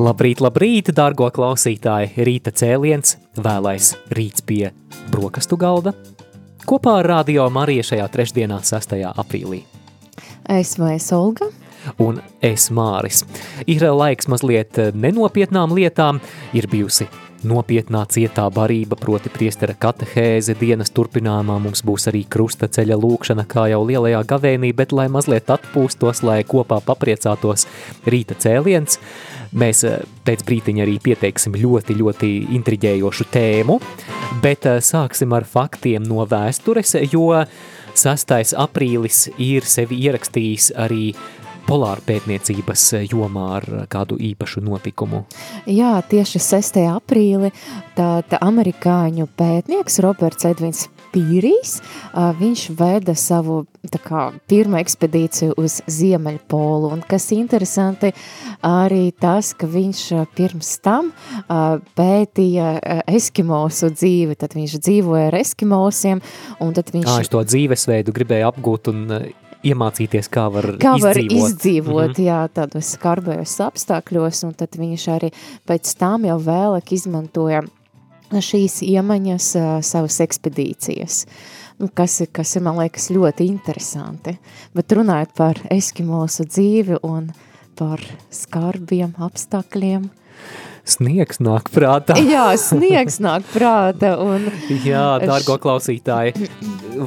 Labrīt, labrīt, dārgo klausītāji! Rīta cēliens, vēlais rīts pie brokastu galda. Kopā ar Radio Mariju šajā trešdienā, 6. aprīlī. Esmu es Olga. Un es Māris. Ir laiks mazliet nenopietnām lietām, ir bijusi nopietnā cietā barība, proti priestera katehēze dienas turpinājumā mums būs arī krusta ceļa lūkšana, kā jau lielajā gavēnī, bet lai mazliet atpūstos, lai kopā papriecātos rīta cēliens, mēs pēc brītiņa arī pieteiksim ļoti, ļoti intriģējošu tēmu, bet sāksim ar faktiem no vēstures, jo 6. aprīlis ir sevi ierakstījis arī polāra pētniecības jomā ar kādu īpašu notikumu. Jā, tieši 6. aprīli tāda amerikāņu pētnieks Roberts Edvins Pīrijs, viņš veda savu tā kā, pirmo ekspedīciju uz Ziemeļpolu, un kas interesanti arī tas, ka viņš pirms tam pētīja eskimosu dzīvi, tad viņš dzīvoja ar eskimosiem, un tad viņš... Ā, es to dzīvesveidu gribēju apgūt un iemācīties, kā var kā izdzīvot. var izdzīvot, mm -hmm. jā, tādos skarbajos apstākļos, un tad viņš arī pēc tam jau vēlāk izmantoja šīs iemaņas uh, savas ekspedīcijas, nu, kas, ir, kas ir, man liekas, ļoti interesanti. Bet runājot par eskimosu dzīvi un par skarbiem apstākļiem, Sniegs nāk prātā. Jā, sniegs nāk prātā. Un... Jā, dārgo klausītāji,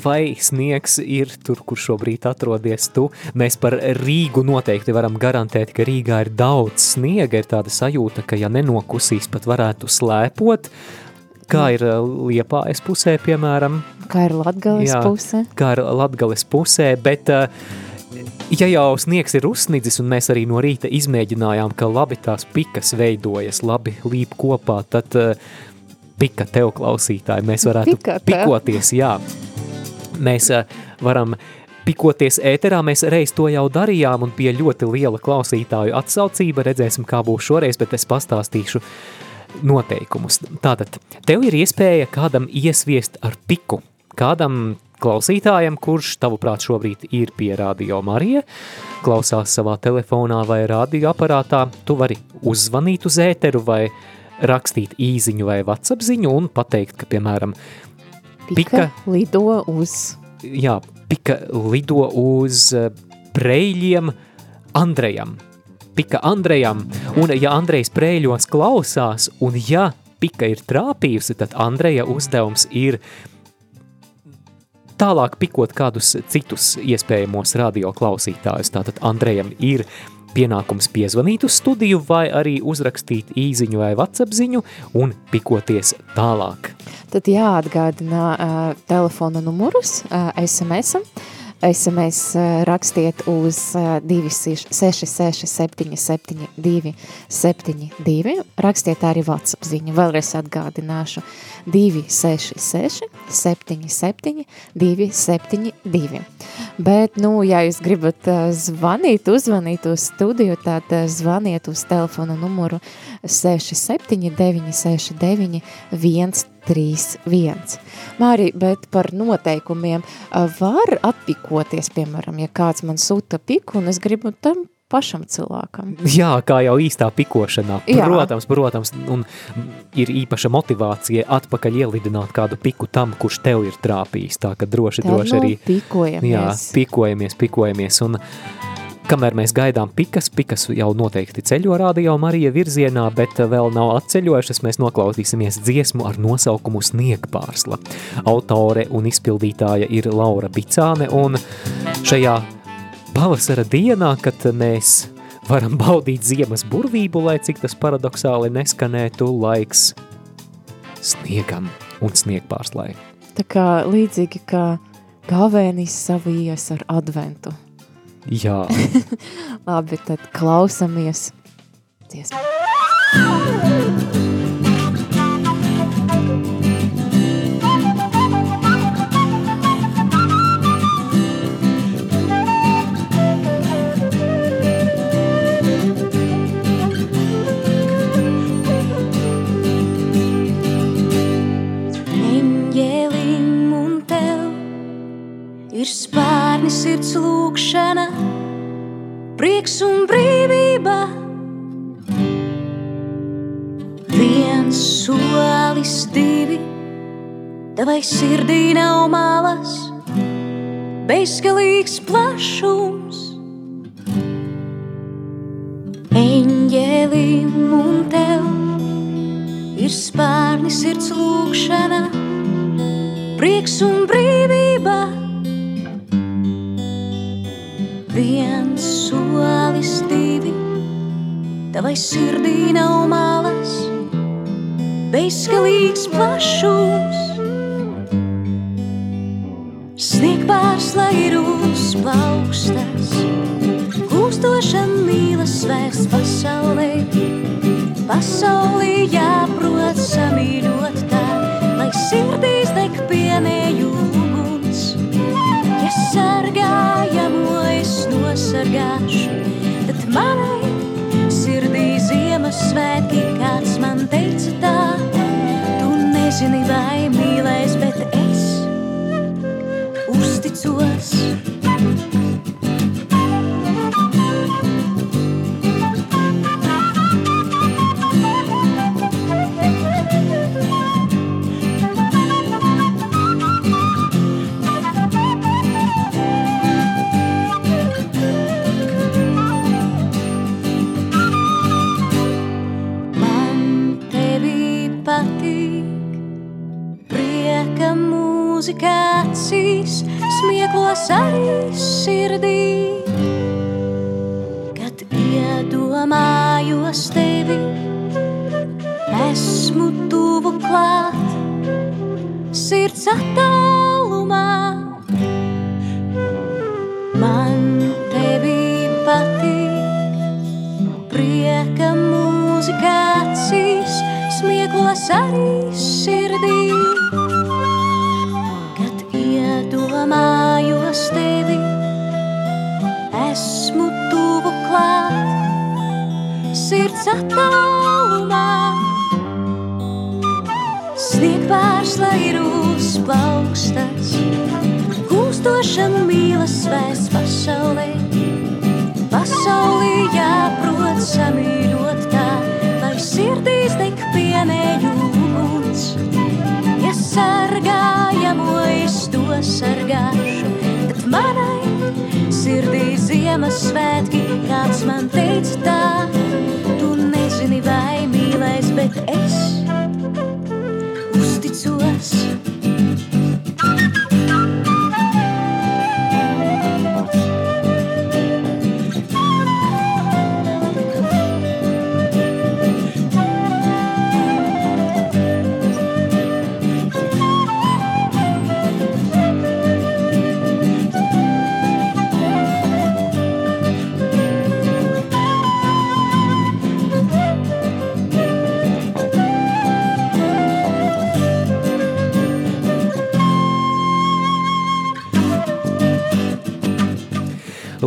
vai sniegs ir tur, kur šobrīd atrodies tu? Mēs par Rīgu noteikti varam garantēt, ka Rīgā ir daudz sniega, ir tāda sajūta, ka ja nenokusīs, pat varētu slēpot. Kā ir Liepājas pusē, piemēram? Kā ir Latgales Jā, puse? Kā ir Latgales pusē, bet uh, ja jau sniegs ir uzsnidzis, un mēs arī no rīta izmēģinājām, ka labi tās pikas veidojas, labi līp kopā, tad uh, pika tev klausītāji, mēs varētu Pika tev. pikoties, jā. Mēs uh, varam pikoties ēterā, mēs reiz to jau darījām, un bija ļoti liela klausītāju atsaucība, redzēsim, kā būs šoreiz, bet es pastāstīšu noteikumus. Tātad, tev ir iespēja kādam iesviest ar piku, kādam klausītājam, kurš tavuprāt šobrīd ir pie Radio Marija, klausās savā telefonā vai radioaparātā, tu vari uzzvanīt uz ēteru vai rakstīt īziņu vai WhatsApp ziņu un pateikt, ka, piemēram, Pika, Pika. lido uz jā, pika lido uz eh, Preļiem Andrejam. Pika Andrejam, un ja Andrejs Preļos klausās, un ja pika ir trāpījusi, tad Andreja uzdevums ir tālāk pikot kādus citus iespējamos radio klausītājus. Tātad Andrejam ir pienākums piezvanīt uz studiju vai arī uzrakstīt īziņu vai WhatsApp ziņu un pikoties tālāk. Tad jāatgādina uh, telefona numurus uh, SMS-am. SMS uh, rakstiet uz uh, 266 772 72. Rakstiet arī WhatsApp ziņu. Vēlreiz atgādināšu 266 77 272. Bet, nu, ja jūs gribat uh, zvanīt, uzvanīt uz studiju, tad uh, zvaniet uz telefona numuru 679 69 131. Mārī, bet par noteikumiem uh, var atpikoties, piemēram, ja kāds man sūta piku un es gribu tam pašam cilvēkam. Jā, kā jau īstā pikošanā. Jā. Protams, protams, un ir īpaša motivācija atpakaļ ielidināt kādu piku tam, kurš tev ir trāpījis. Tā ka droši, Tā droši arī pikojamies. Jā, pikojamies, pikojamies. Un kamēr mēs gaidām pikas, pikas jau noteikti ceļo radio Marija virzienā, bet vēl nav atceļojušas, mēs noklausīsimies dziesmu ar nosaukumu Sniegpārsla. Autore un izpildītāja ir Laura Bicāne, un šajā pavasara dienā, kad mēs varam baudīt ziemas burvību, lai cik tas paradoxāli neskanētu laiks sniegam un sniegpārslai. Tā kā līdzīgi kā gavēnis savijies ar adventu. Jā. Labi, tad klausamies dziesmu. Ir spārni sirds lūkšana, prieks un brīvība. Viens solis, divi, tavai sirdī nav malas, bezgalīgs plašums. Eņģēlim un tev ir spārni sirds lūkšana, prieks un brīvība. Tavai sirdī nav malas, bezgalīgs plašums. Snieg pārslai ir uz plaukstas, kūstoša mīlas svērs pasaulē. Pasaulī jāprot samīļot tā, lai sirdīs deg pienēju uguns. Ja sargājamo es nosargāšu, tad manai Ziemassvētki kāds man teica tā. Tu nezini vai mīlēs, bet es uzticos. cœur.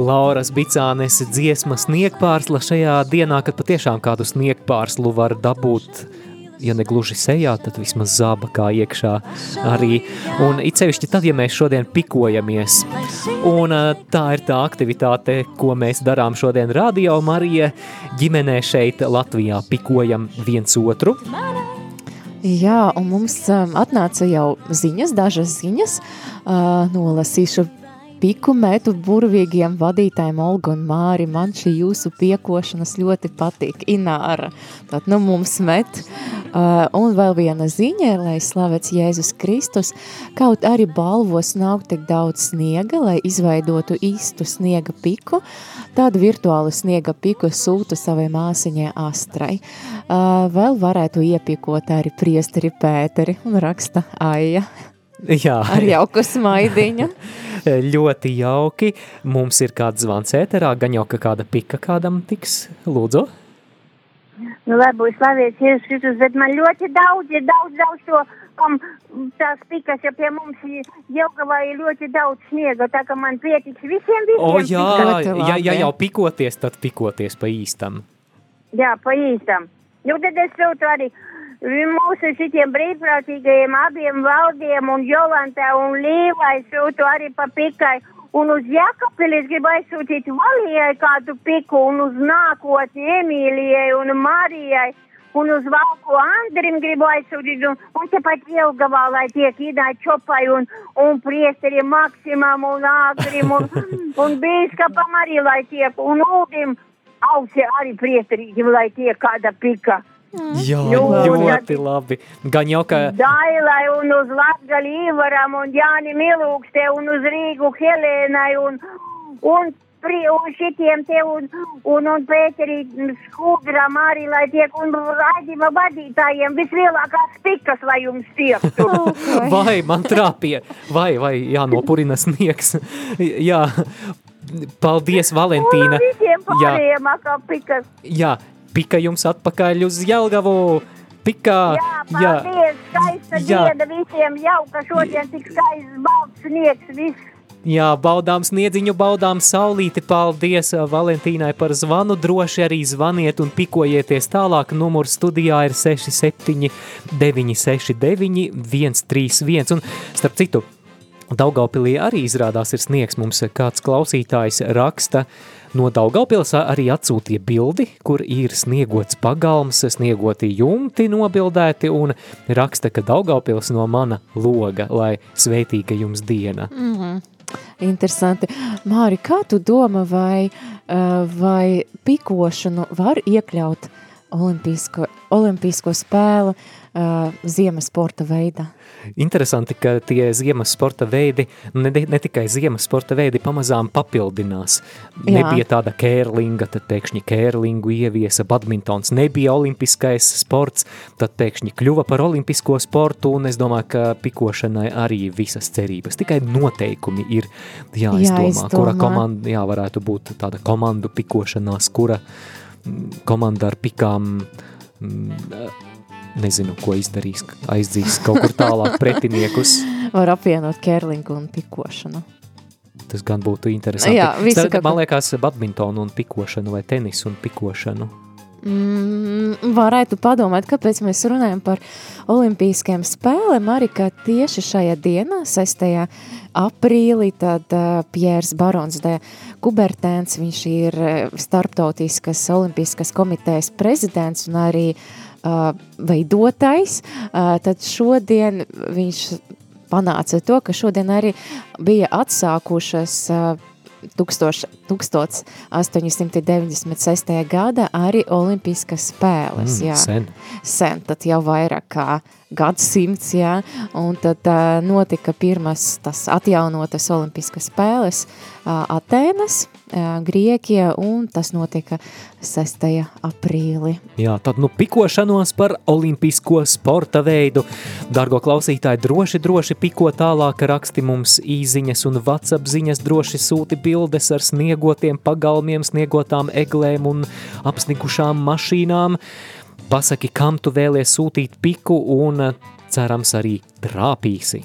Lauras Bicānes dziesma sniegpārsla šajā dienā, kad patiešām kādu sniegpārslu var dabūt, ja ne gluži sejā, tad vismaz zābakā iekšā arī. Un it sevišķi tad, ja mēs šodien pikojamies. Un ā, tā ir tā aktivitāte, ko mēs darām šodien Radio Marija ģimenē šeit Latvijā. Pikojam viens otru. Jā, un mums um, atnāca jau ziņas, dažas ziņas. Uh, nolasīšu piku metu burvīgiem vadītājiem Olgu un Māri. Man šī jūsu piekošanas ļoti patīk. Ināra, tad nu mums met Uh, un vēl viena ziņa, lai slavēts Jēzus Kristus, kaut arī balvos nav tik daudz sniega, lai izveidotu īstu sniega piku, tādu virtuālu sniega piku sūta savai māsiņai Astrai. Uh, vēl varētu iepikot arī priesteri Pēteri un raksta Aija. Jā. Ar jauku smaidiņu. ļoti jauki. Mums ir kāds zvans ēterā, gan jau ka kāda pika kādam tiks. Lūdzu. Nu, labi, slavēts Jēzus Kristus, bet man ļoti daudz ir daudz, daudz to, kam tās pikas, ja pie mums Jelgavā ir ļoti daudz sniega, tā ka man pietiks visiem, visiem. O, jā, Ļoti ja, ja labi. jau pikoties, tad pikoties pa īstam. Jā, pa īstam. Nu, tad es sūtu arī mūsu šitiem brīvprātīgajiem abiem valdiem un Jolantā un Līvai sūtu arī pa pikai. Un uz Jakapili es gribu aizsūtīt Valijai kādu piku un uz nākotni Emīlijai un Marijai. Un uz Valku Andrim gribu aizsūtīt, un, un tepat Jelgavā, lai tiek Idai Čopai un, un priesteriem Maksimam un Āgrim un, un bīskapam arī, lai tiek, un Uldim ausi arī priesterīgim, lai tiek kāda pika. Jā, Nu, ļoti labi. Gan jau, ka Dailai un uz Latgali Ivaram un Jāni Milūkste un uz Rīgu Helēnai un, un, pri, un šitiem te un, un, un Pēterī Skudram arī, lai tiek un raidījuma vadītājiem vislielākās pikas, lai jums tiektu. vai man trāpīja, vai, vai jānopurina sniegs. Jā, paldies, Valentīna. Jā, jā, pika jums atpakaļ uz Jelgavu. Pikā, Jā, paldies, skaista Jā. diena visiem, jauka šodien tik skaists balts sniegs, viss. Jā, baudām sniedziņu, baudām saulīti. Paldies uh, Valentīnai par zvanu. Droši arī zvaniet un pikojieties tālāk. Numurs studijā ir 67 969 131. Un starp citu, Daugaupilī arī izrādās ir sniegs. Mums kāds klausītājs raksta no Daugaupils arī atsūtīja bildi, kur ir sniegots pagalms, sniegoti jumti nobildēti un raksta, ka Daugaupils no mana loga, lai sveitīga jums diena. Mhm. Interesanti. Māri, kā tu domā, vai, uh, vai pikošanu var iekļaut olimpisko, olimpisko spēlu uh, ziemas sporta veidā? Interesanti, ka tie ziemas sporta veidi, nu, ne, ne tikai ziemas sporta veidi, pamazām papildinās. Jā. Nebija tāda kērlinga, tad pēkšņi kērlingu ieviesa, badmintons nebija olimpiskais sports, tad pēkšņi kļuva par olimpisko sportu, un es domāju, ka pikošanai arī visas cerības. Tikai noteikumi ir jāizdomā, Jāizdomā. kura komanda, jā, varētu būt tāda komandu pikošanās, kura mm, komanda ar pikām mm, nezinu, ko izdarīs, aizdzīs kaut kur tālāk pretiniekus. Var apvienot kērlingu un pikošanu. Tas gan būtu interesanti. Jā, visi Starp- Man liekas, badmintonu un pikošanu vai tenisu un pikošanu. Mm, varētu padomāt, kāpēc mēs runājam par olimpiskajām spēlēm, arī ka tieši šajā dienā, 6. aprīlī, tad uh, Pjērs Barons de Kubertēns, viņš ir uh, starptautiskas olimpiskas komitejas prezidents un arī uh, veidotājs, uh, tad šodien viņš panāca to, ka šodien arī bija atsākušas uh, 1000 1896. gada arī Olimpiskas spēles. Mm, jā. sen. sen, tad jau vairāk kā gadsimts, jā, un tad uh, notika pirmas tas atjaunotas Olimpiskas spēles uh, Atēnas, uh, Griekija, un tas notika 6. aprīlī. Jā, tad nu pikošanos par olimpisko sporta veidu. Dargo klausītāji, droši, droši piko tālāk, raksti mums īziņas un WhatsApp ziņas, droši sūti bildes ar sniegotiem pagalmiem, sniegotām eglēm un apsnigušām mašīnām. Pasaki, kam tu vēlies sūtīt piku un cerams arī trāpīsi.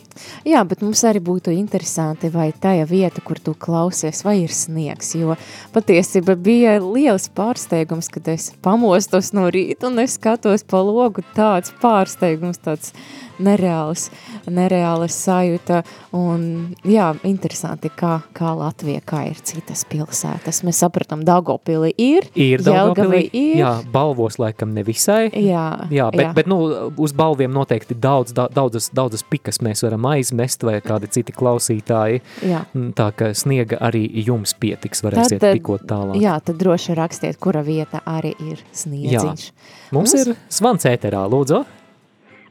Jā, bet mums arī būtu interesanti, vai tajā vieta, kur tu klausies, vai ir sniegs, jo patiesībā bija liels pārsteigums, kad es pamostos no rīta un es skatos pa logu tāds pārsteigums, tāds nereāls, nereāls sajūta, un jā, interesanti, kā, kā Latvija, kā ir citas pilsētas. Mēs sapratām, Daugavpili ir, Ir Daugavpilī, ir, jā, balvos laikam nevisai. jā, Jā, bet, jā. bet nu, uz balviem noteikti daudz, da- daudzas, daudzas daudzas pikas mēs varam aizmest vai kādi citi klausītāji. Jā. Tā ka sniega arī jums pietiks, varēsiet Tad, pikot tālāk. Jā, tad droši rakstiet, kura vieta arī ir sniedziņš. Mums ir svans ēterā, lūdzu.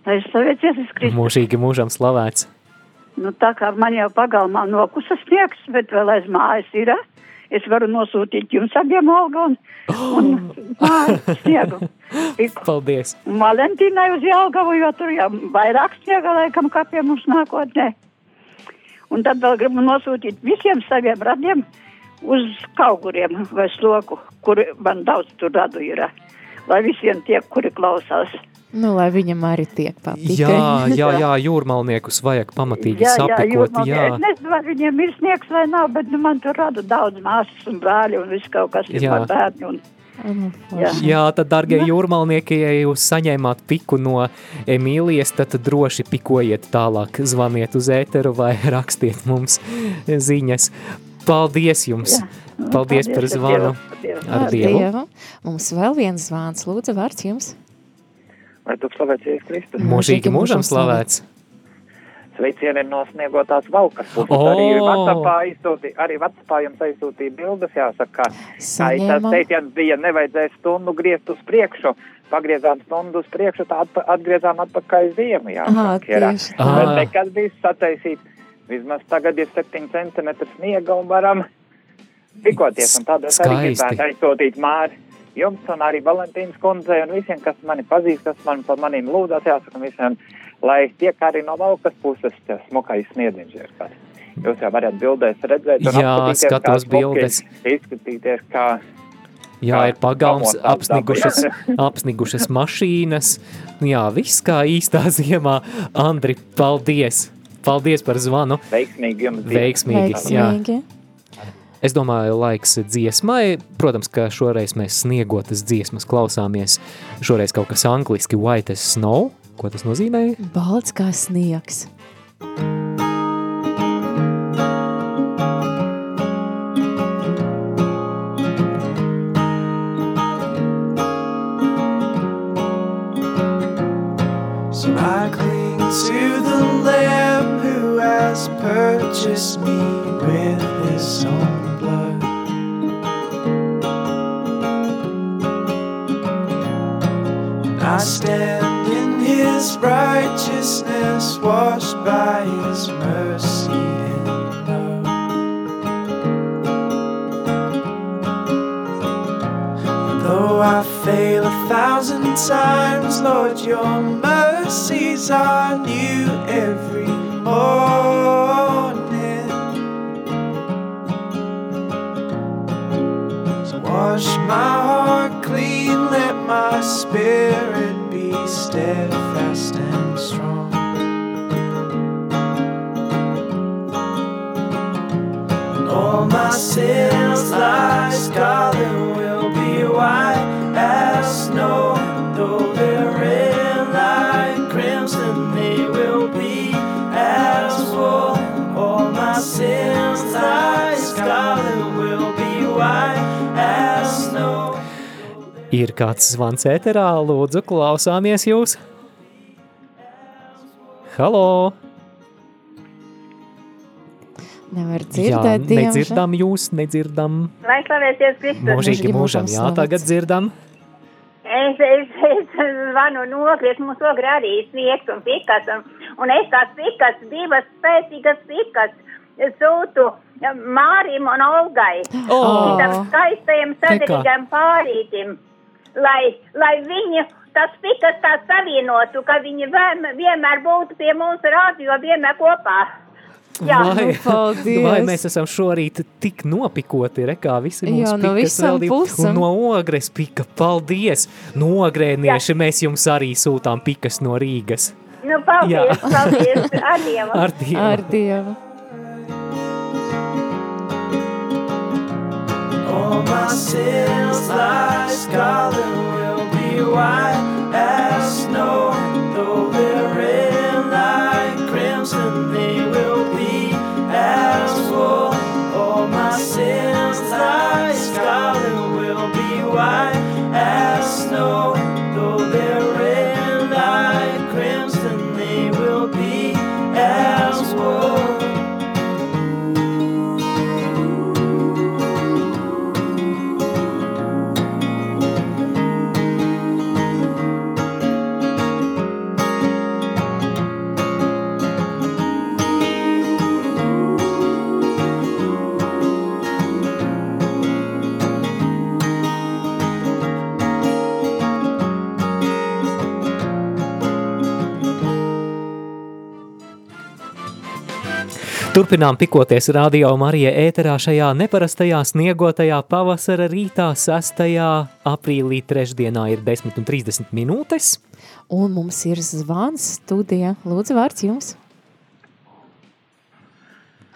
Lai es slavēts Jēzus Kristus. Mūžīgi mūžam slavēts. Nu, tā kā man jau pagalmā nokusa sniegs, bet vēl aiz mājas ir, es varu nosūtīt jums abiem olgu un, un mājas sniegu. Paldies. Valentīnai uz Jelgavu, jo tur jau vairāk sniega laikam kā pie mums nākotnē. Un tad vēl gribu nosūtīt visiem saviem radiem uz kauguriem vai sloku, kur man daudz tur radu ir. Lai visiem tie, kuri klausās. Nu, lai viņam arī tiek patīk. Jā, jā, jā, jūrmalniekus vajag pamatīgi Jā, jā, sapikot. jūrmalnieki. Jā, Es nezinu, vai viņiem ir sniegs vai nav, bet nu, man tur rada daudz māsas un brāļi un viss kaut kas ir Jā. man bērni. Un, Nu, jā. jā, tad, darbie jūrmalnieki, ja jūs saņēmāt piku no Emīlijas, tad droši pikojiet tālāk, zvaniet uz ēteru vai rakstiet mums ziņas. Paldies jums! Jā. Nu, Paldies par ar zvanu! Ar Dievu. Ar Dievu! Mums vēl viens zvans. Lūdzu, vārds jums. Lai tu slavēts Jēzus Kristus. Mūžīgi mūžam slavēts! Sveicieni no sniegotās valkas puses. O! Arī Vatsapā izsūtīja, arī Vatsapā jums aizsūtīja bildes, jāsaka. Kā tas teiciens bija, nevajadzēja stundu griezt uz priekšu. Pagriezām stundu uz priekšu, tā atpa, atgriezām atpakaļ ziemu. Jā, Aha, ir. tieši tā. Bet nekas bija sataisīt. Vismaz tagad ir 7 centimetri sniega un varam pikoties. Un tādēļ arī gribētu aizsūtīt māri jums un arī Valentīnas kundzei un visiem, kas mani pazīst, kas man par maniem lūdzās, jāsaka visiem, lai tiek arī no valkas puses tas smukais sniedziņš ir kāds. Jūs jau varat bildēs redzēt un Jā, skatos bildes. Izskatīties, kā Jā, ir pagalms, apsnigušas, apsnigušas mašīnas. Jā, viss kā īstā ziemā. Andri, paldies! Paldies par zvanu! veiksmīgi jums diena. Veiksmīgi, jā. Veiksmīgi. Es domāju, laiks dziesmai. Protams, ka šoreiz mēs sniegotas dziesmas klausāmies. Šoreiz kaut kas angliski white as snow. Ko tas nozīmē? Balts kā sniegs. So I cling to the Lamb who has purchased me with his own I stand in his righteousness, washed by his mercy and love. Though I fail a thousand times, Lord, your mercies are new every morning. So wash my heart clean, let my spirit steadfast and strong. And all my sins like scarlet kāds zvans ēterā, lūdzu, klausāmies jūs. Halo! Nevar Jā, dzirdēt, diemžēl. nedzirdam jūs, nedzirdam. Lai slavēties Kristus. Mūžīgi mūžam, jā, tagad dzirdam. Es, es, es zvanu nokriet, mums ogri arī sniegs un pikas, un, un es tās pikas, divas spēcīgas pikas, sūtu Mārim un Olgai, Oh. tam skaistajam sadarīgam pārītim, lai, lai viņi tas pikas tā savienotu, ka viņi vien- vienmēr būtu pie mums radio, vienmēr kopā. Jā, vai, nu, paldies. vai mēs esam šorīt tik nopikoti, re, kā visi mūsu Jā, no pikas visām pusēm. Un no ogres pika, paldies! No ogrēnieši mēs jums arī sūtām pikas no Rīgas. nu paldies, Jā. paldies, ar Dievu. Ar Dievu. Ar Dievu. All my sins like scarlet will be white Turpinām pikoties radio Marija ēterā šajā neparastajā sniegotajā pavasara rītā 6. aprīlī trešdienā ir 10 un 30 minūtes. Un mums ir zvans studija. Lūdzu, vārds jums.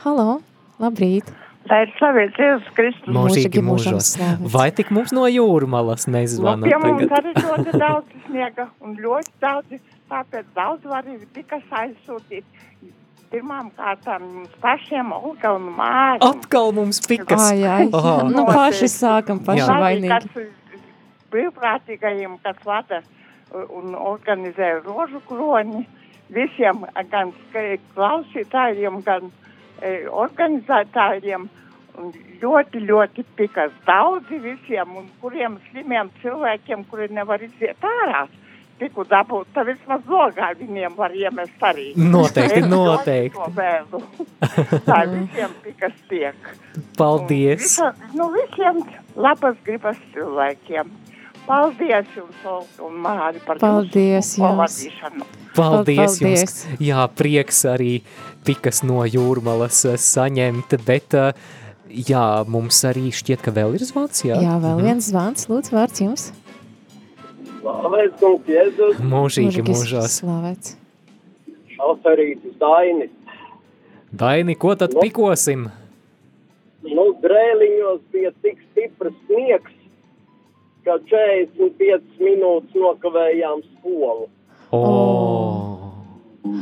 Halo, labrīt. Lai ir slavēts Jēzus Kristus. Mūžīgi mūžos. Vai tik mums no jūrmalas nezvana Nu, pie mums tagad? arī ļoti daudz sniega un ļoti daudz, tāpēc daudz var tikai aizsūtīt. Pirmām kārtām jums pašiem, un Māri. Atkal mums pikas. Ai, ai. Aha. Nu, paši sākam, paši Jā. vainīgi. Brīvprātīgajiem, kas vada un organizē rožu kroni, visiem, gan klausītājiem, gan e, organizētājiem. Un ļoti, ļoti pikas daudzi visiem, un kuriem slimiem cilvēkiem, kuri nevar iziet ārā. Tiku dabūt, tad vismaz logā viņiem var iemest arī. Noteikti, Es noteikti. Tā visiem pikas tiek. Paldies! Visa, nu, visiem labas gribas cilvēkiem. Paldies jums, Olga un Māri, par Paldies jums. pavadīšanu. Paldies, Paldies. jums! Jā, prieks arī pikas no jūrmalas eh, saņemt, bet eh, jā, mums arī šķiet, ka vēl ir zvans, jā? Jā, vēl viens zvans. Lūdzu, vārds jums. Slavēts kungs Jēzus. Mūžīgi Mūžīgi mūžos. Slavēts. Šoferītis Dainis. Daini, ko tad pikosim? Nu, drēliņos bija tik stiprs sniegs, ka 45 minūtes nokavējām skolu. O,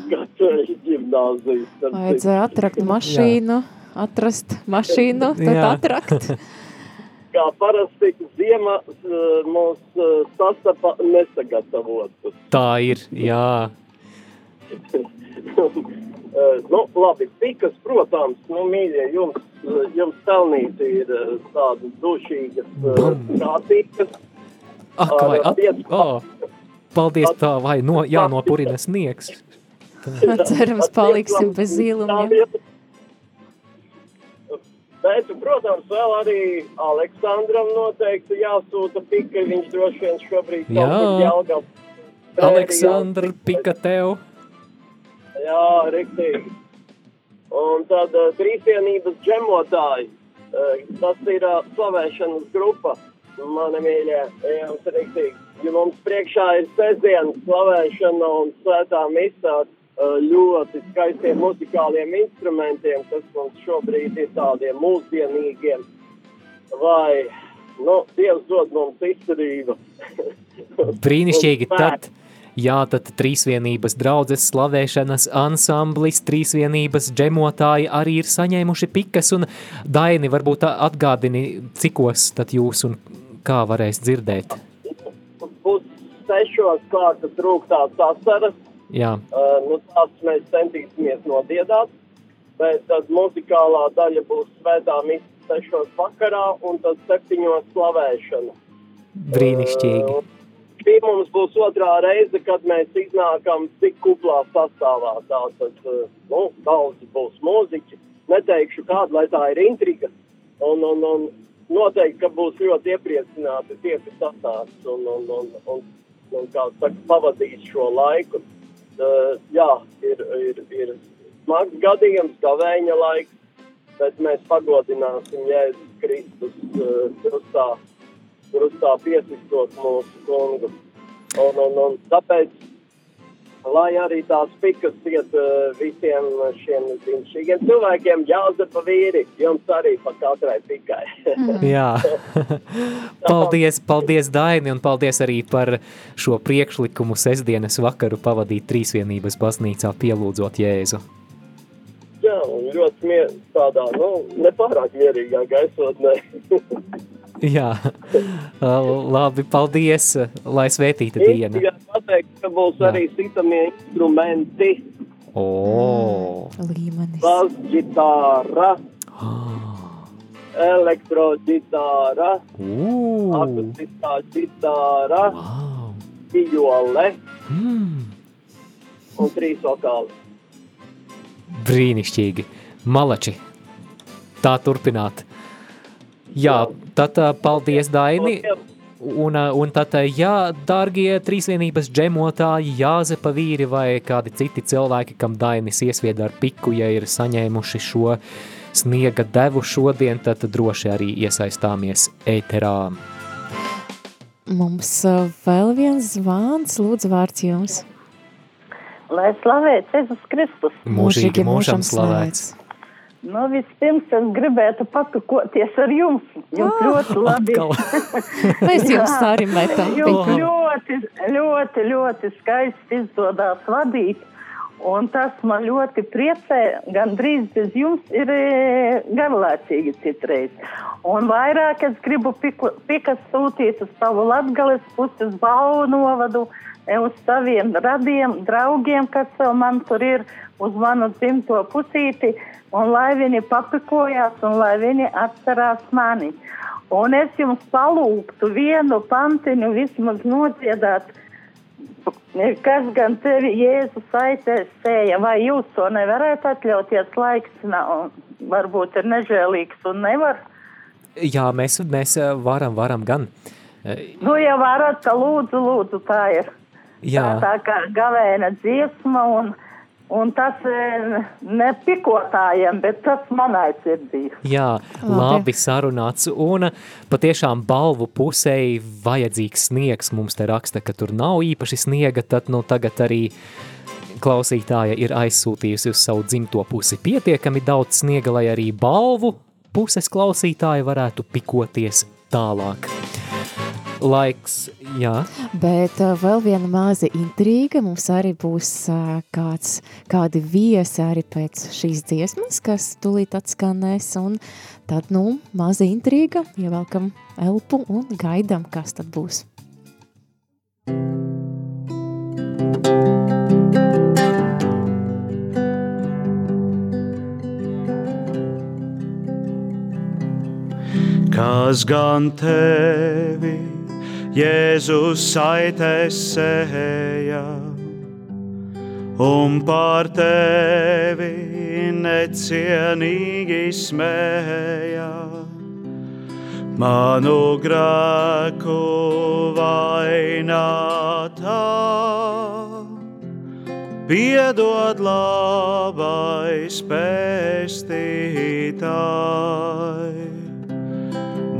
Katoļu ģimnāzijas. Vajadzēja atrakt mašīnu, atrast mašīnu, tad Jā. atrakt. Kā parasti ziema uh, mūs uh, sastapa nesagatavotus. tā ir, jā. Uh, nu, labi, pikas, protams, nu, mīļie, jums, jums pelnīti ir tādas dušīgas sātīgas. Ak, vai, at, oh, paldies tā, vai no, jānopurina sniegs. Cerams, paliksim bez zīlumiem. Bet, protams, vēl arī Aleksandram noteikti jāsūta pika, viņš droši vien šobrīd kaut Jā. kur Jelgav. Aleksandra, pika tev. Jā, riktīgi. Un tad uh, trīsvienības džemotāji, uh, tas ir uh, slavēšanas grupa, mani mīļie, jums riktīgi. Jo mums priekšā ir sestdienas slavēšana un svētā misā uh, ļoti skaistiem muzikāliem instrumentiem, kas mums šobrīd ir tādiem mūsdienīgiem. Vai, nu, Dievs dod mums izturību. Brīnišķīgi. Tad, jā, tad trīsvienības draudzes slavēšanas ansamblis, trīsvienības džemotāji arī ir saņēmuši pikas un Daini, varbūt atgādini, cikos tad jūs un kā varēs dzirdēt. Pus sešos kārtas rūktās asaras. Jā, Uh, nu, tās mēs centīsimies nodiedāt, bet tad muzikālā daļa būs svētā misija sešos vakarā un tad septiņos slavēšana. brīnišķīgi. Uh, šī mums būs otrā reize, kad mēs iznākam tik kuplā sastāvā. Tātad, uh, nu, daudz būs mūziķi. Neteikšu kādu, lai tā ir intriga. Un, un, un noteikti, ka būs ļoti iepriecināti tie, kas atnāks un, un, un, un, un kā saka, pavadīs šo laiku. Uh, jā, ir, ir, ir smags gadījums, gavēņa laiks, bet mēs pagodināsim Jēzus Kristus uh, krustā, krustā piesistot mūsu kungu. Un, un, un tāpēc, lai arī tās pikas iet uh, visiem šiem brīnišķīgiem cilvēkiem, jāzepa vīri, jums arī pa katrai pikai. Jā, paldies, paldies Daini un paldies arī par šo priekšlikumu sestdienas vakaru pavadīt trīsvienības baznīcā pielūdzot Jēzu. Jā, un ļoti mier, tādā, nu, nepārāk mierīgā gaisotnē. Jā, labi, paldies, lai svētīta diena. Tikai pateikt, ka būs Jā. arī citamie instrumenti. O, Līmenis. Basģitāra, elektroģitāra, Ū. akustiskā ģitāra, vijole Mm, un trīs vokāli. brīnišķīgi. Malači, tā turpināt. Jā, tad paldies Daini. Un, un tad, ja dārgie trīsvienības džemotāji, Jāzepa vīri vai kādi citi cilvēki, kam Dainis iesvied ar piku, ja ir saņēmuši šo sniega devu šodien, tad droši arī iesaistāmies ēterā. Mums vēl viens zvans, lūdzu vārds jums. Lai slavēts Jēzus Kristus. Mūžīgi mūžam slavēts. Nu, vispirms es gribētu papakoties ar jums. Jums Ah, ļoti labi. Mēs jums arī metam Jums ļoti, ļoti, ļoti skaisti izdodas vadīt. Un tas man ļoti priecē. Gan drīz bez jums ir e, garlaicīgi citreiz. Un vairāk es gribu pikas sūtīt uz savu latgales pusi, uz Bauvu novadu, uz saviem radiem, draugiem, kas man tur ir, uz manu dzimto pusīti. Un lai viņi papikojās, un lai viņi atcerās mani. Un es jums palūgtu vienu pantiņu vismaz nodziedāt, kas gan tevi Jēzus aizēs sēja, vai jūs to nevarētu atļauties laiks, nav, varbūt ir nežēlīgs un nevar. Jā, mēs, mēs uh, varam, varam gan. Uh, Nu, ja varat, tad lūdzu, lūdzu, tā ir. Jā. Tā, tā kā gavēna dziesma un, un tas eh, ne pikotājiem, bet tas manai sirdī. Jā, labi sarunāts. Un patiešām balvu pusēji vajadzīgs sniegs. Mums te raksta, ka tur nav īpaši sniega, tad nu tagad arī klausītāja ir aizsūtījusi uz savu dzimto pusi pietiekami daudz sniega, lai arī balvu puses klausītāji varētu pikoties tālāk. Laiks, jā. Bet uh, vēl viena maza intriga. Mums arī būs uh, kāds, kādi viesi arī pēc šīs dziesmas, kas tūlīt atskanēs. Un tad, nu, maza intriga, ievelkam elpu un gaidām, kas tad būs. Kas gan tevi, Jēzus aitesēja, un par tevi necienīgi smēja. Manu grēku vainātā, piedod labais pestītāji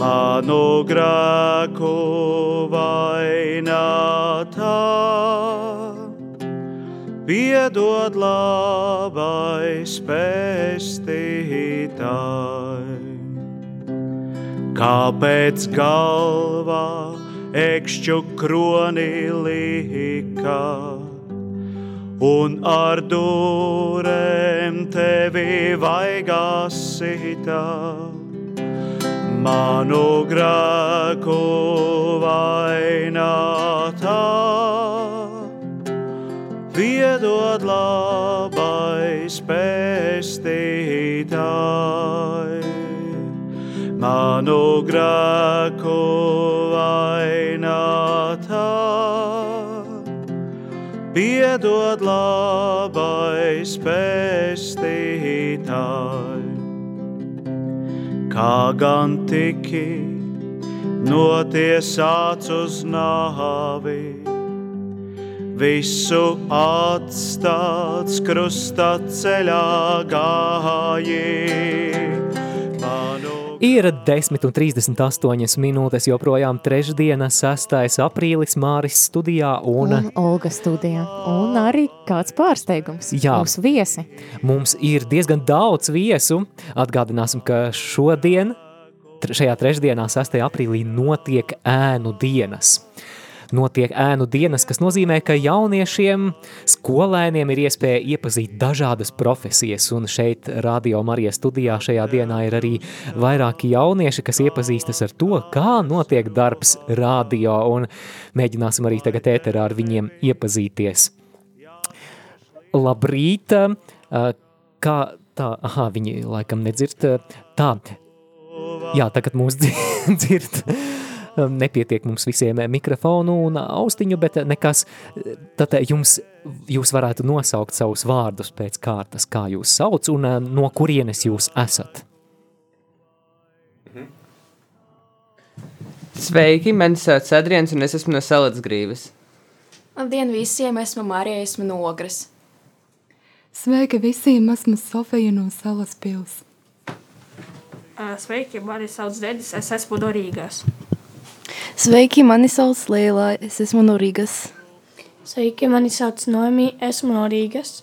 manu grēku vainātā. Piedod labais pestītāji. Kāpēc galvā ekšķu kroni lika? Un ar dūrēm tevi vaigās sitā manu grēku vainātā. Piedod labais pestītāji, manu grēku vainātā. Piedod labais pestītāji kā gan tiki notiesāts uz nāvi, visu atstāts krusta ceļā gāji. Ir 10,38 minūtes, joprojām trešdiena, 6. aprīlis, Māris studijā un, Un Olga studijā. Un arī kāds pārsteigums. Jā. Mūsu viesi. Mums ir diezgan daudz viesu. Atgādināsim, ka šodien, šajā trešdienā, 6. aprīlī, notiek ēnu dienas. Notiek ēnu dienas, kas nozīmē, ka jauniešiem, skolēniem ir iespēja iepazīt dažādas profesijas. Un šeit, Radio Marijas studijā, šajā dienā ir arī vairāki jaunieši, kas iepazīstas ar to, kā notiek darbs radio. Un mēģināsim arī tagad ēterā ar viņiem iepazīties. Labrīt! Kā tā, aha, viņi laikam nedzird. Tā, jā, tagad mūs dzi- dzird. Nepietiek mums visiem mikrofonu un austiņu, bet nekas. Tad jums, jūs varētu nosaukt savus vārdus pēc kārtas, kā jūs sauc un ā, no kurienes jūs esat. Sveiki, mani sauc Adrians un es esmu no Salacgrīvas. Labdien visiem, esmu Marija, esmu no Ogres. Sveiki visiem, esmu Sofija no Salas pils. Sveiki, mani sauc Dedis, es esmu no Rīgas. Sveiki, mani sauc Lielā, es esmu no Rīgas. Sveiki, mani sauc Noemi, esmu no Rīgas.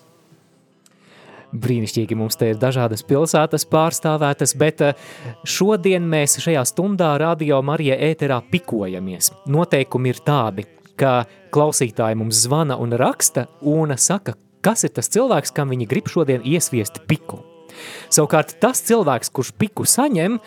Brīnišķīgi mums te ir dažādas pilsētas pārstāvētas, bet eh, šodien mēs šajā stundā radio Marija ēterā pikojamies. Noteikumi ir tādi, ka klausītāji mums zvana un raksta un saka, kas ir tas cilvēks, kam viņi grib šodien iesviest piku. Savukārt tas cilvēks, kurš piku saņem,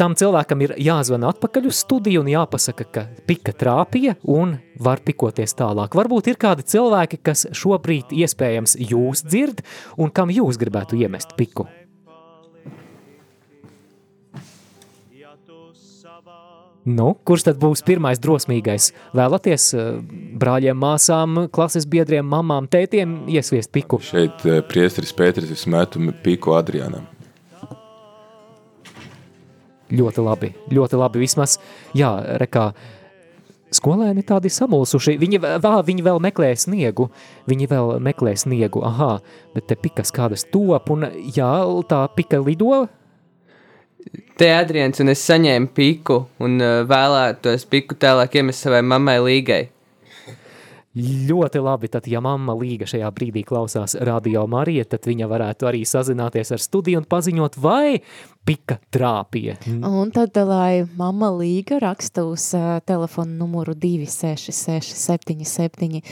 tam cilvēkam ir jāzvana atpakaļ uz studiju un jāpasaka, ka pika trāpīja un var pikoties tālāk. Varbūt ir kādi cilvēki, kas šobrīd iespējams jūs dzird un kam jūs gribētu iemest piku. Nu, kurš tad būs pirmais drosmīgais? Vēlaties eh, brāļiem, māsām, klases biedriem, mamām, tētiem iesviest piku? Šeit eh, priesteris Pēteris es metu piku Adrianam. Ļoti labi, ļoti labi. Vismaz, jā, rekā, skolēni tādi samulsuši. Viņi, vēl, viņi vēl meklē sniegu, viņi vēl meklē sniegu, aha, bet te pikas kādas top, un jā, tā pika lido. Te Adrians un es saņēmu piku un uh, vēlētos piku tālāk iemest savai mammai līgai. Ļoti labi, tad, ja mamma Līga šajā brīdī klausās Radio Marija, tad viņa varētu arī sazināties ar studiju un paziņot, vai pika trāpīja. Un tad, lai mamma Līga raksta uz uh, telefonu numuru 266 77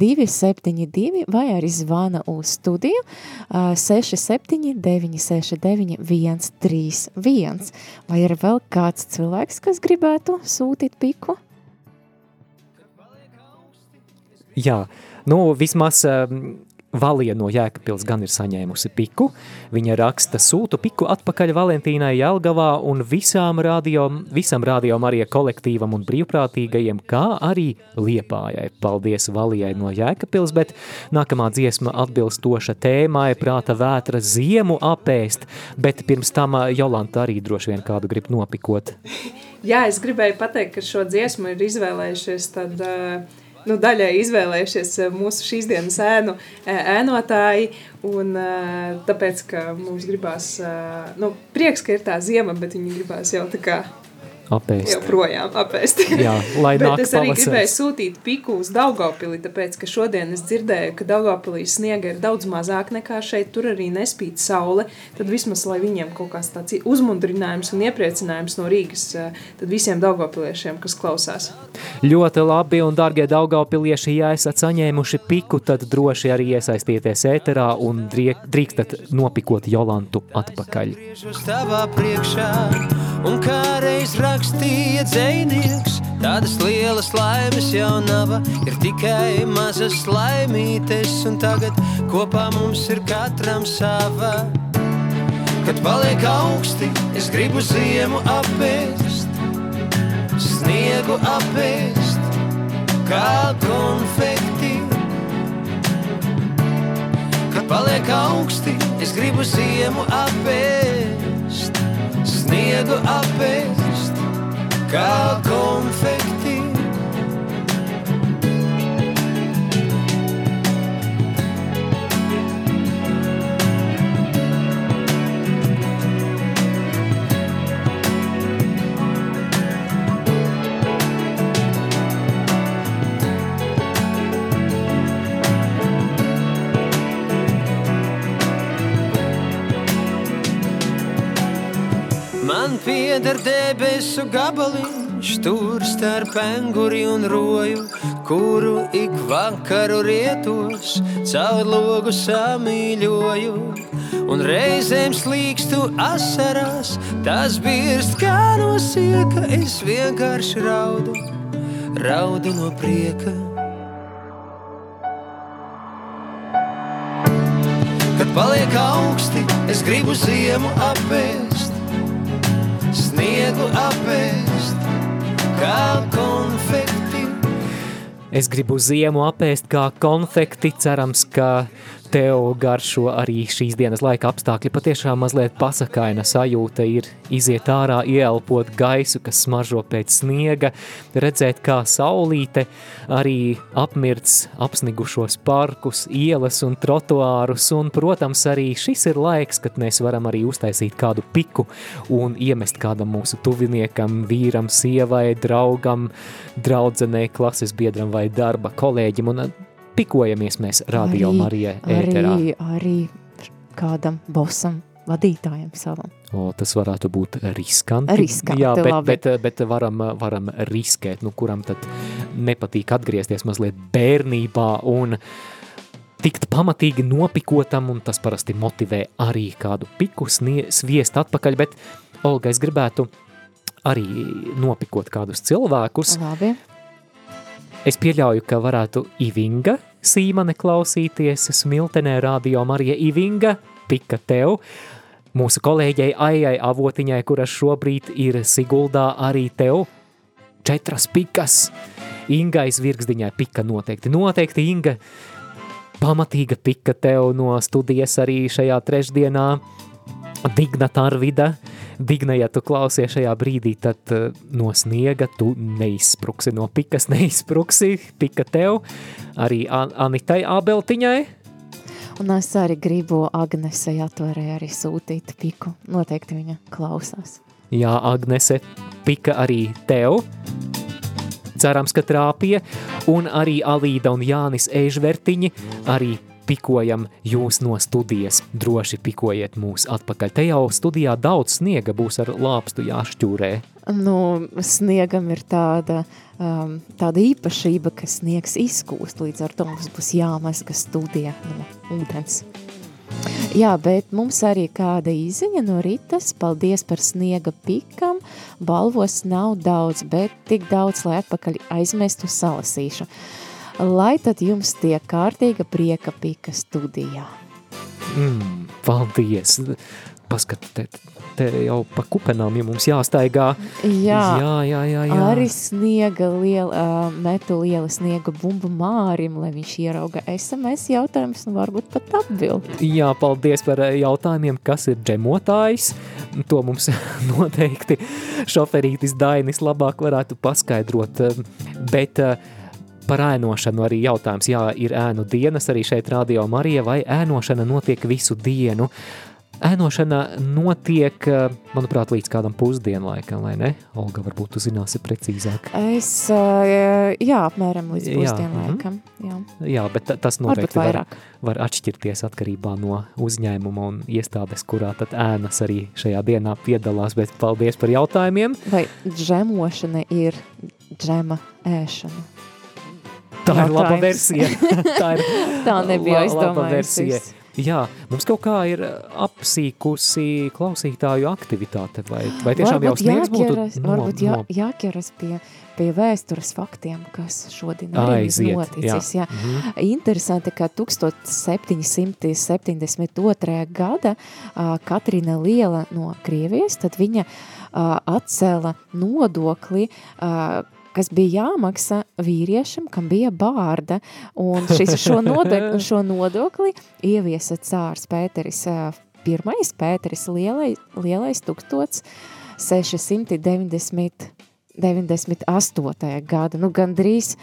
272 vai arī zvana uz studiju uh, 67 969 131. Vai ir vēl kāds cilvēks, kas gribētu sūtīt piku? Jā, nu vismaz um, Valija no Jēkabpils gan ir saņēmusi piku. Viņa raksta sūtu piku atpakaļ Valentīnai Jelgavā un visām radio, visam radio Marija kolektīvam un brīvprātīgajiem, kā arī Liepājai. Paldies Valijai no Jēkabpils, bet nākamā dziesma atbilstoša tēmai prāta vētra ziemu apēst, bet pirms tam Jolanta arī droši vien kādu grib nopikot. Jā, es gribēju pateikt, ka šo dziesmu ir izvēlējušies tad uh, nu, daļai izvēlējušies eh, mūsu šīs dienas ēnu eh, ēnotāji. Un, eh, tāpēc, ka mums gribās, nu, prieks, ka ir tā zima, bet viņi gribās jau tā kā apēst. Joprojām apēst. Jā, lai Bet nāk es arī pavasaris. gribēju sūtīt piku uz Daugavpili, tāpēc, ka šodien es dzirdēju, ka Daugavpilī sniega ir daudz mazāk nekā šeit, tur arī nespīd saule, tad vismaz, lai viņiem kaut kāds tāds uzmundrinājums un iepriecinājums no Rīgas, eh, tad visiem Daugavpiliešiem, kas klausās. Ļoti labi, un, darbie Daugavpilieši, ja esat saņēmuši piku, tad droši arī iesaistieties ēterā un drīkstat nopikot Jolantu atpakaļ. Un kā reiz rakstīja dzēnieks, tādas lielas laimes jau nav, ir tikai mazas laimītes, un tagad kopā mums ir katram sava. Kad paliek augsti, es gribu ziemu apēst, sniegu apēst, kā konfekti. Kad paliek augsti, es gribu ziemu apēst, sniegu apēst, kā konfekti. Man pieder debesu gabaliņš, tur starp anguri un roju, kuru ik vakaru rietos, caur logu samīļoju. Un reizēm slīkstu asarās, tas birst kā no sieka, es vienkārši raudu, raudu no prieka. Kad paliek augsti, es gribu ziemu apēst sniegu apēst, kā konfekti. Es gribu ziemu apēst kā konfekti, cerams, ka tev garšo arī šīs dienas laika apstākļi. Patiešām mazliet pasakaina sajūta ir iziet ārā, ieelpot gaisu, kas smaržo pēc sniega, redzēt, kā saulīte arī apmirts apsnigušos parkus, ielas un trotuārus, un, protams, arī šis ir laiks, kad mēs varam arī uztaisīt kādu piku un iemest kādam mūsu tuviniekam, vīram, sievai, draugam, draudzenei, klases biedram vai darba kolēģim, un pikojamies mēs Radio Marija ēterā. Arī, arī kādam bosam, vadītājam savam. O, tas varētu būt riskanti. Riskanti, Jā, bet, labi. bet, bet varam, varam riskēt, nu, kuram tad nepatīk atgriezties mazliet bērnībā un tikt pamatīgi nopikotam, un tas parasti motivē arī kādu piku sviest atpakaļ, bet, Olga, es gribētu arī nopikot kādus cilvēkus. Labi. Es pieļauju, ka varētu Ivinga Sīmane klausīties Smiltenē radio Marija Ivinga, pika tev. Mūsu kolēģei Aijai Avotiņai, kuras šobrīd ir Siguldā arī tev, četras pikas. Ingais Virgsdiņai pika noteikti. Noteikti Inga pamatīga pika tev no studijas arī šajā trešdienā. Digna Tarvida, Digna, ja tu klausies šajā brīdī, tad uh, no sniega tu neizspruksi, no pikas neizspruksi, pika tev, arī An Anitai Ābeltiņai. Un es arī gribu Agnesei atvarē arī sūtīt piku. Noteikti viņa klausās. Jā, Agnese, pika arī tev. Cerams, ka trāpīja, un arī Alīda un Jānis Eižvertiņi arī pikojam jūs no studijas. Droši pikojiet mūs atpakaļ. Te jau studijā daudz sniega būs ar lāpstu jāšķūrē. Nu, sniegam ir tāda, um, tāda īpašība, ka sniegs izkūst, līdz ar to mums būs jāmazga studija no ūdens. Jā, bet mums arī kāda izziņa no Ritas. Paldies par sniega pikam. Balvos nav daudz, bet tik daudz, lai atpakaļ aizmestu salasīšu. Lai tad jums tiek kārtīga prieka pika studijā. Mm, paldies! Paskat, te, jau pa kupenām, ja mums jāstaigā. Jā, jā, jā, jā, jā. arī sniega liela, uh, metu liela sniega bumbu mārim, lai viņš ierauga SMS jautājumus un varbūt pat atbild. Jā, paldies par jautājumiem, kas ir džemotājs. To mums noteikti šoferītis Dainis labāk varētu paskaidrot. Bet eh, par ēnošanu arī jautājums. Jā, ir ēnu dienas arī šeit Radio Marija, vai ēnošana notiek visu dienu? Ēnošana notiek, eh, manuprāt, līdz kādam pusdienlaikam, vai ne? Olga, varbūt tu zināsi precīzāk. Es, uh, jā, apmēram līdz Jā, pusdienlaikam. Jā. Jā, bet ta- tas noteikti var, var atšķirties atkarībā no uzņēmuma un iestādes, kurā tad ēnas arī šajā dienā piedalās. Bet paldies par jautājumiem. Vai džemošana ir džema ēšana? Tā ir laba versija. Tā, ir Tā nebija aizdomājusies. versija. Jā, mums kaut kā ir apsīkusi klausītāju aktivitāte, vai, vai tiešām jau Varbūt sniegs būtu jāķeras, no, varbūt jā, no, jāķeras pie, pie vēstures faktiem, kas šodien arī Aiziet, noticis. Jā. jā. Mhm. Interesanti, ka 1772. gada ā, Katrīna Liela no Krievijas, tad viņa atcēla nodokli, kas bija jāmaksā vīriešam, kam bija bārda, un šis, šo, nodokli, šo nodokli ieviesa cārs Pēteris pirmais, Pēteris lielais, lielais 1690 98. gada, nu gandrīz,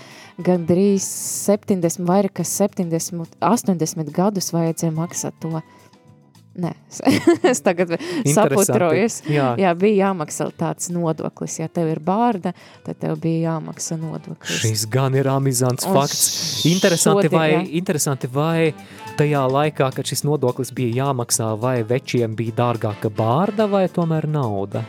gandrīz 70, vairāk kā 70, 80 gadus vajadzēja maksāt to. Nē, es tagad saputrojos. Jā. jā, bija jāmaksā tāds nodoklis. Ja tev ir bārda, tad tev bija jāmaksā nodoklis. Šis gan ir amizants Un fakts. Interesanti šodien, vai, jā. interesanti, vai tajā laikā, kad šis nodoklis bija jāmaksā, vai večiem bija dārgāka bārda vai tomēr nauda?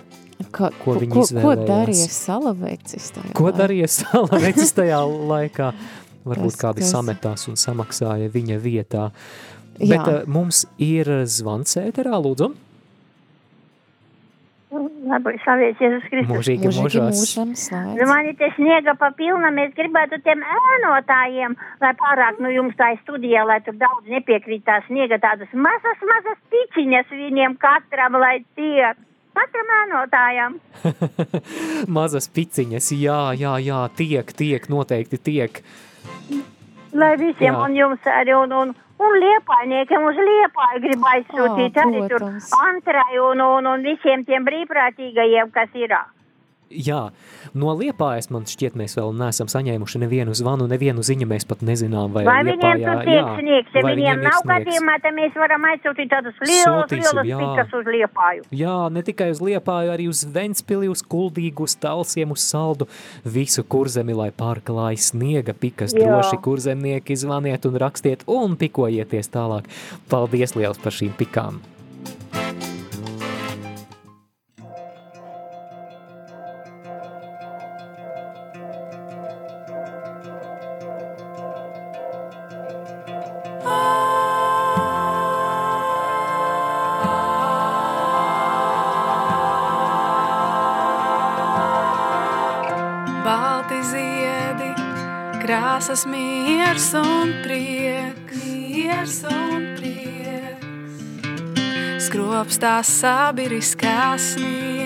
Ka, ko viņi ko, ko izvēlējās? darīja salavecis tajā Ko laikā? darīja Salavecis tajā laikā? Varbūt Tas- kādi tas- sametās un samaksāja viņa vietā. Jā. Bet uh, mums ir zvans ēterā, lūdzu. Labi, slavēts Jēzus Kristus. Mūžīgi Mūžīgi mūžam Nu, slēdz. man ir te sniega papilna, mēs gribētu tiem ēnotājiem, lai pārāk, nu, jums tā ir studijā, lai tur daudz nepiekrīt tā sniega tādas mazas, mazas pičiņas viņiem katram, lai tiek. Katram ēnotājam. Mazas piciņas, jā, jā, jā, tiek, tiek, noteikti tiek. Lai visiem Jā. un jums arī un, un, un liepainiekiem uz liepāju grib aizsūtīt Ā, arī tur protams. Antrai un, un, un visiem tiem brīvprātīgajiem, kas ir. Jā, no Liepājas man šķiet, mēs vēl neesam saņēmuši nevienu zvanu, nevienu ziņu. Mēs pat nezinām, vai, Vai viņiem Liepājā, tur tiek sniegs, ja viņiem nav gadījumā, tad mēs varam aizsūtīt tādus lielus, lielus pikas uz liepāju. Jā, ne tikai uz Liepāju, arī uz Ventspili, uz Kuldīgu, uz Talsiem, uz Saldu, visu kurzemi, lai pārklāj sniega pikas Jā. droši kurzemnieki, zvaniet un rakstiet un pikojieties tālāk. Paldies liels par šīm pikām! Skropstās sabiriskās sniegs.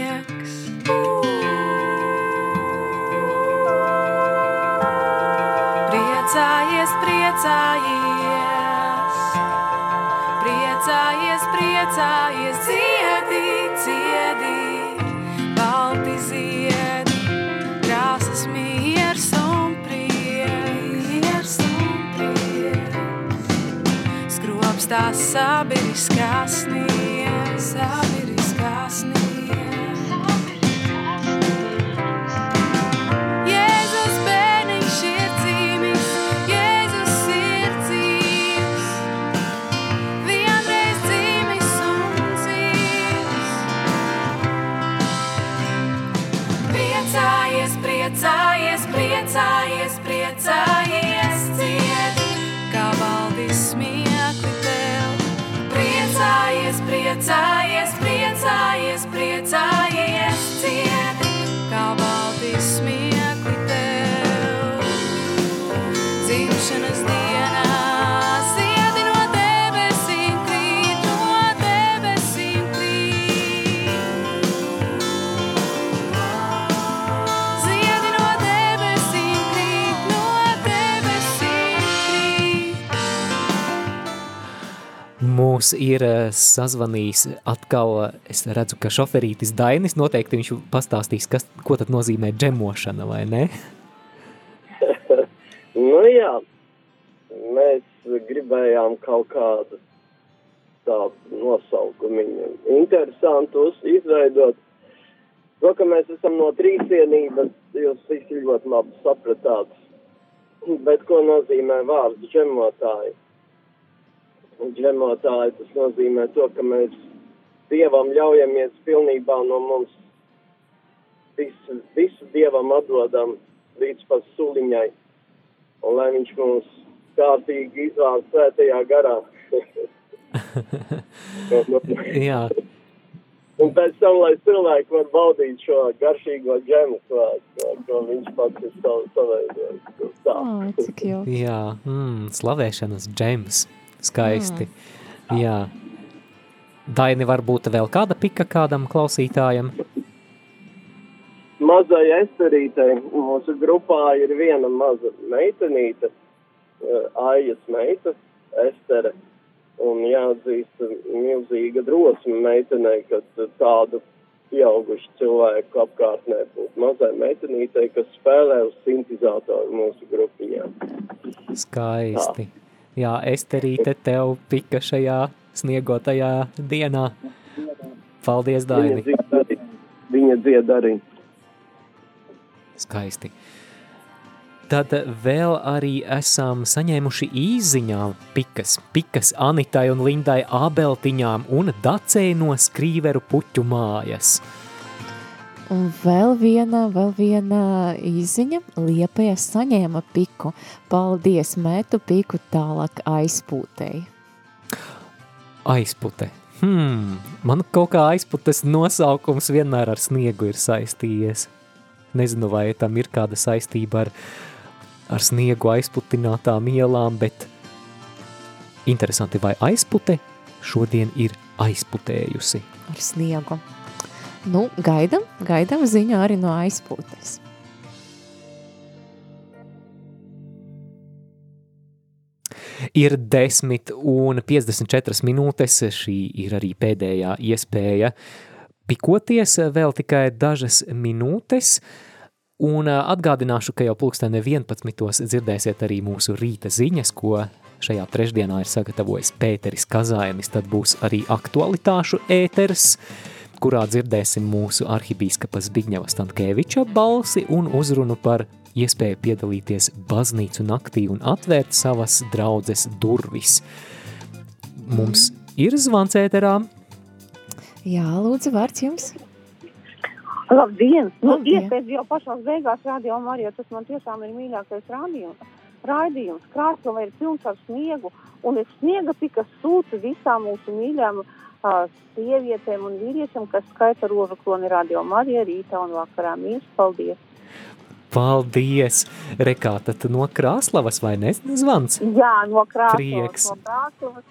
Mūs ir eh, sazvanījis atkal, eh, es redzu, ka šoferītis Dainis noteikti viņš pastāstīs, kas, ko tad nozīmē džemošana, vai ne? Nu jā, mēs gribējām kaut kādu tādu nosaukumu interesantu uz- izveidot. To, ka mēs esam no trīsienības, jūs visi ļoti labi sapratāt. Bet ko nozīmē vārds džemotāji? Džemotāji tas nozīmē to, ka mēs Dievam ļaujamies pilnībā no mums visu, visu Dievam atdodam līdz pat suliņai un lai viņš mums kārtīgi izvāc svētajā garā. Jā, un pēc tam, lai cilvēki var baudīt šo garšīgo džemu, ko, ko, viņš pats ir sav, saveidojis. Tā. Ā, cik jau. jā mm, slavēšanas džems, skaisti. Jā. Daini, varbūt vēl kāda pika kādam klausītājam? Mazai esterītei mūsu grupā ir viena maza meitenīte, eh, Aijas meita, Estere. Un jāatzīst milzīga drosme meitenei, kad tādu pieaugušu cilvēku apkārtnē būtu mazai meitenītei, kas spēlē uz sintizatoru mūsu grupiņā. Skaisti. Jā, Esterīte, tev pika šajā sniegotajā dienā. Paldies, Daini. Viņa dzied arī. Skaisti. Tad vēl arī esam saņēmuši īziņā pikas, pikas Anitai un Lindai Ābeltiņām un Dacei no Skrīveru puķu mājas. Un vēl viena, vēl viena īziņa. Liepāja saņēma piku. Paldies, metu piku tālāk aizpūtēji. Aizpute. Hmm, man kaut kā aizputes nosaukums vienmēr ar sniegu ir saistījies. Nezinu, vai tam ir kāda saistība ar, ar sniegu aizputinātām ielām, bet interesanti, vai aizpute šodien ir aizputējusi. Ar sniegu. Nu, gaidam, gaidam ziņu arī no aizpūtes. Ir 10 un 54 minūtes, šī ir arī pēdējā iespēja pikoties, vēl tikai dažas minūtes, un atgādināšu, ka jau pulksteni 11. dzirdēsiet arī mūsu rīta ziņas, ko šajā trešdienā ir sagatavojis Pēteris Kazājums, tad būs arī aktualitāšu ēters, kurā dzirdēsim mūsu arhibīskapas Bigņeva Stankēviča balsi un uzrunu par iespēju piedalīties baznīcu naktī un atvērt savas draudzes durvis. Mums ir zvans ēterā. Jā, lūdzu, vārds jums. Labdien! Nu, iespējas jau pašās beigās rādījā Marija, tas man tiešām ir mīļākais rādījums. Raidījums Krāslava ir pilns ar sniegu, un ir sniega pika sūta visām mūsu mīļām uh, sievietēm un vīriešiem, kas skaita rožu kloni radio Marija rītā un vakarā. Mīļš, paldies! Paldies! Rekā, tad no Krāslavas vai ne zvans? Jā, no Krāslavas, Prieks. no Krāslavas.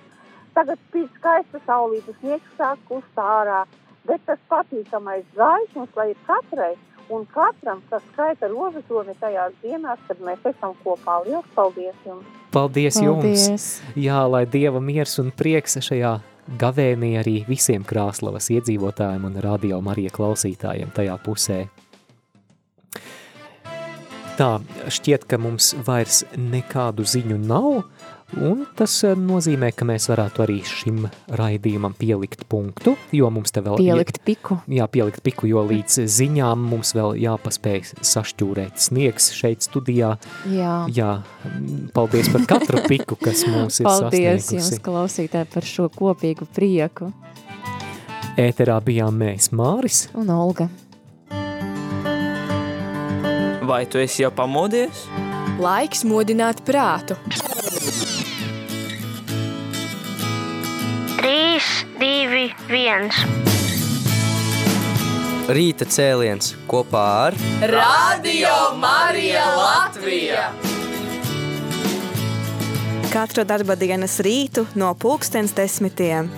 Tagad spīd skaista saulīta sniegs sāk kust ārā, bet tas patīkamais gaismas, lai ir katrai un katram, kas skaita rožu kloni tajās dienās, kad mēs esam kopā. Lielas paldies jums! Paldies, Paldies. jums! Jā, lai Dieva miers un prieks šajā gavēnī arī visiem Krāslavas iedzīvotājiem un radio Marija klausītājiem tajā pusē. Tā, šķiet, ka mums vairs nekādu ziņu nav, un tas eh, nozīmē, ka mēs varētu arī šim raidījumam pielikt punktu, jo mums te vēl... Pielikt piku. Jā, pielikt piku, jo līdz ziņām mums vēl jāpaspēj sašķūrēt sniegs šeit studijā. Jā. Jā, paldies par katru piku, kas mūs ir Paldies jums, sasniegusi. klausītāji, par šo kopīgu prieku. Ēterā bijām mēs, Māris. Un Olga. Vai tu esi jau pamodies? Laiks modināt prātu. 3, 2, 1. Rīta cēliens kopā ar Radio Marija Latvija! Katru darba dienas rītu no pulkstens desmitiem.